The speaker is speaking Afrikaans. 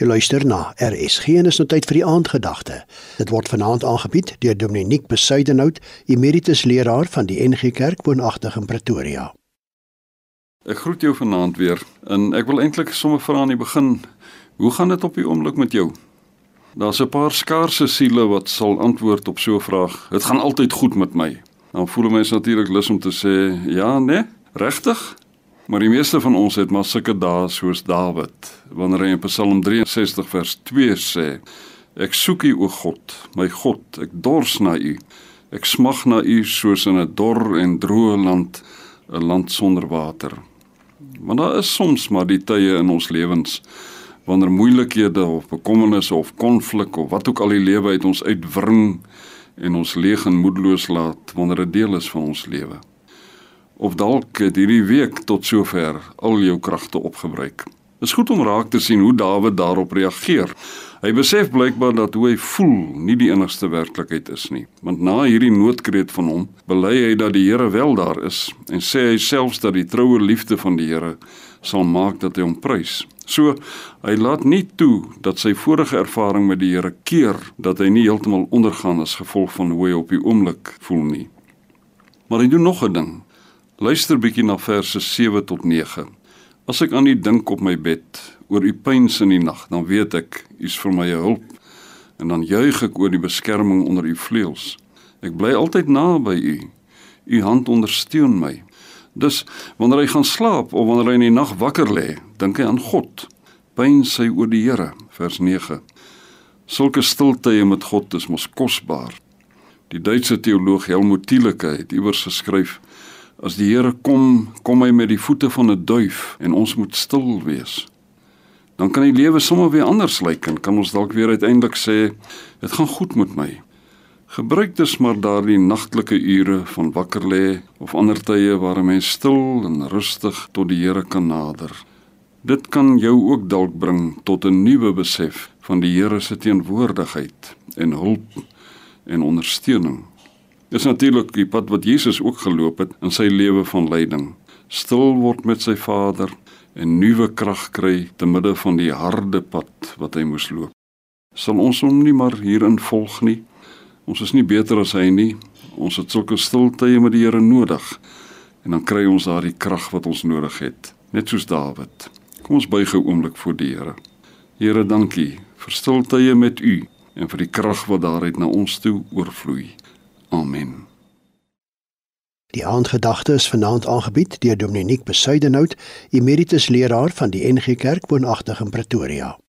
Jy luister na RSG en is nou tyd vir die aandgedagte. Dit word vanaand aangebied deur Dominiek Besuidenhout, emeritus leraar van die NG Kerk woonagtig in Pretoria. Ek groet jou vanaand weer en ek wil eintlik sommer vra aan die begin, hoe gaan dit op die oomblik met jou? Daar's 'n paar skaarse siele wat sal antwoord op so 'n vraag. Dit gaan altyd goed met my. Dan voel mense natuurlik lus om te sê, ja, nee, regtig? Maar die meeste van ons het maar sulke dae soos Dawid, wanneer hy in Psalm 63 vers 2 sê: Ek soek U o God, my God, ek dors na U. Ek smag na U soos in 'n dor en droë land, 'n land sonder water. Want daar is soms maar die tye in ons lewens wanneer moeilikhede of bekommernisse of konflik of wat ook al die lewe uit ons uitwring en ons leeg en moedeloos laat wanneer dit deel is van ons lewe of dalk het hierdie week tot sover al jou kragte opgebruik. Dit is goed om raak te sien hoe Dawid daarop reageer. Hy besef blykbaar dat hoe hy voel nie die enigste werklikheid is nie. Want na hierdie noodkreet van hom, bely hy dat die Here wel daar is en sê hy selfs dat die troue liefde van die Here sal maak dat hy hom prys. So hy laat nie toe dat sy vorige ervaring met die Here keer dat hy nie heeltemal ondergaan as gevolg van hoe hy op die oomblik voel nie. Maar hy doen nog 'n ding. Luister bietjie na verse 7 tot 9. As ek aan U dink op my bed, oor U pyns in die nag, dan weet ek U is vir my hulp en dan juig ek oor die beskerming onder U vleuels. Ek bly altyd naby U. U hand ondersteun my. Dus wanneer hy gaan slaap of wanneer hy in die nag wakker lê, dink hy aan God. Pyns hy oor die Here, vers 9. Sulke stiltye met God is mos kosbaar. Die Duitse teoloog Helmut Thielicke het iewers geskryf As die Here kom, kom hy met die voete van 'n duif en ons moet stil wees. Dan kan die lewe sommer weer anders lyk en kan ons dalk weer uiteindelik sê, dit gaan goed met my. Gebruik dus maar daardie nagtelike ure van wakker lê of ander tye waar 'n mens stil en rustig tot die Here kan nader. Dit kan jou ook dalk bring tot 'n nuwe besef van die Here se teenwoordigheid en hulp en ondersteuning. Dis natuurlik die pad wat Jesus ook geloop het in sy lewe van lyding. Stil word met sy Vader en nuwe krag kry te midde van die harde pad wat hy moes loop. Sal ons hom nie maar hierin volg nie? Ons is nie beter as hy nie. Ons het sulke stiltye met die Here nodig en dan kry ons daardie krag wat ons nodig het, net soos Dawid. Kom ons buig 'n oomblik voor die Here. Here, dankie vir stiltye met U en vir die krag wat daaruit na ons toe oorvloei. Amen. Die aandgedagte is vanaand aangebied deur Dominiek Besuidenhout, emeritus leraar van die NG Kerk woonagtig in Pretoria.